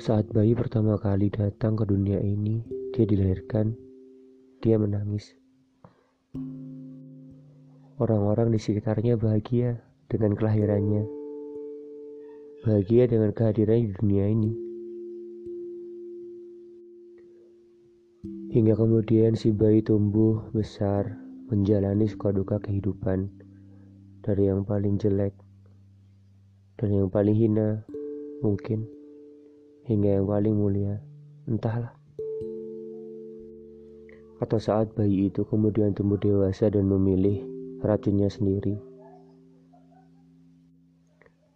Saat bayi pertama kali datang ke dunia ini, dia dilahirkan, dia menangis. Orang-orang di sekitarnya bahagia dengan kelahirannya, bahagia dengan kehadirannya di dunia ini. Hingga kemudian si bayi tumbuh besar, menjalani suka duka kehidupan, dari yang paling jelek dan yang paling hina mungkin hingga yang paling mulia, entahlah. Atau saat bayi itu kemudian tumbuh dewasa dan memilih racunnya sendiri.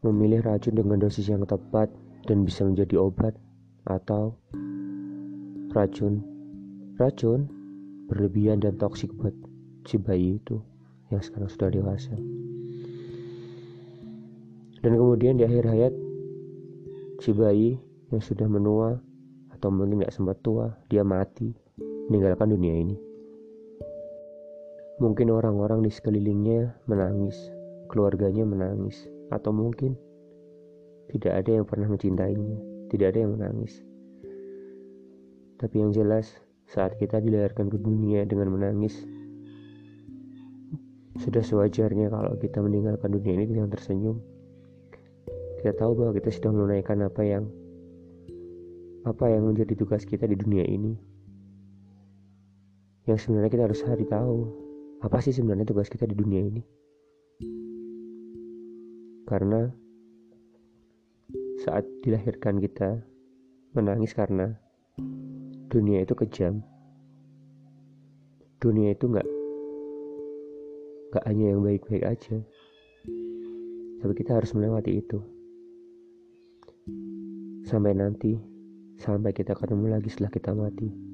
Memilih racun dengan dosis yang tepat dan bisa menjadi obat atau racun. Racun berlebihan dan toksik buat si bayi itu yang sekarang sudah dewasa. Dan kemudian di akhir hayat si bayi yang sudah menua atau mungkin gak sempat tua, dia mati, meninggalkan dunia ini. Mungkin orang-orang di sekelilingnya menangis, keluarganya menangis, atau mungkin tidak ada yang pernah mencintainya, tidak ada yang menangis. Tapi yang jelas, saat kita dilahirkan ke dunia dengan menangis, sudah sewajarnya kalau kita meninggalkan dunia ini dengan tersenyum. Kita tahu bahwa kita sedang menunaikan apa yang apa yang menjadi tugas kita di dunia ini? Yang sebenarnya kita harus hari tahu apa sih sebenarnya tugas kita di dunia ini? Karena saat dilahirkan kita menangis karena dunia itu kejam. Dunia itu nggak nggak hanya yang baik-baik aja. Tapi kita harus melewati itu. Sampai nanti Sampai kita ketemu lagi setelah kita mati.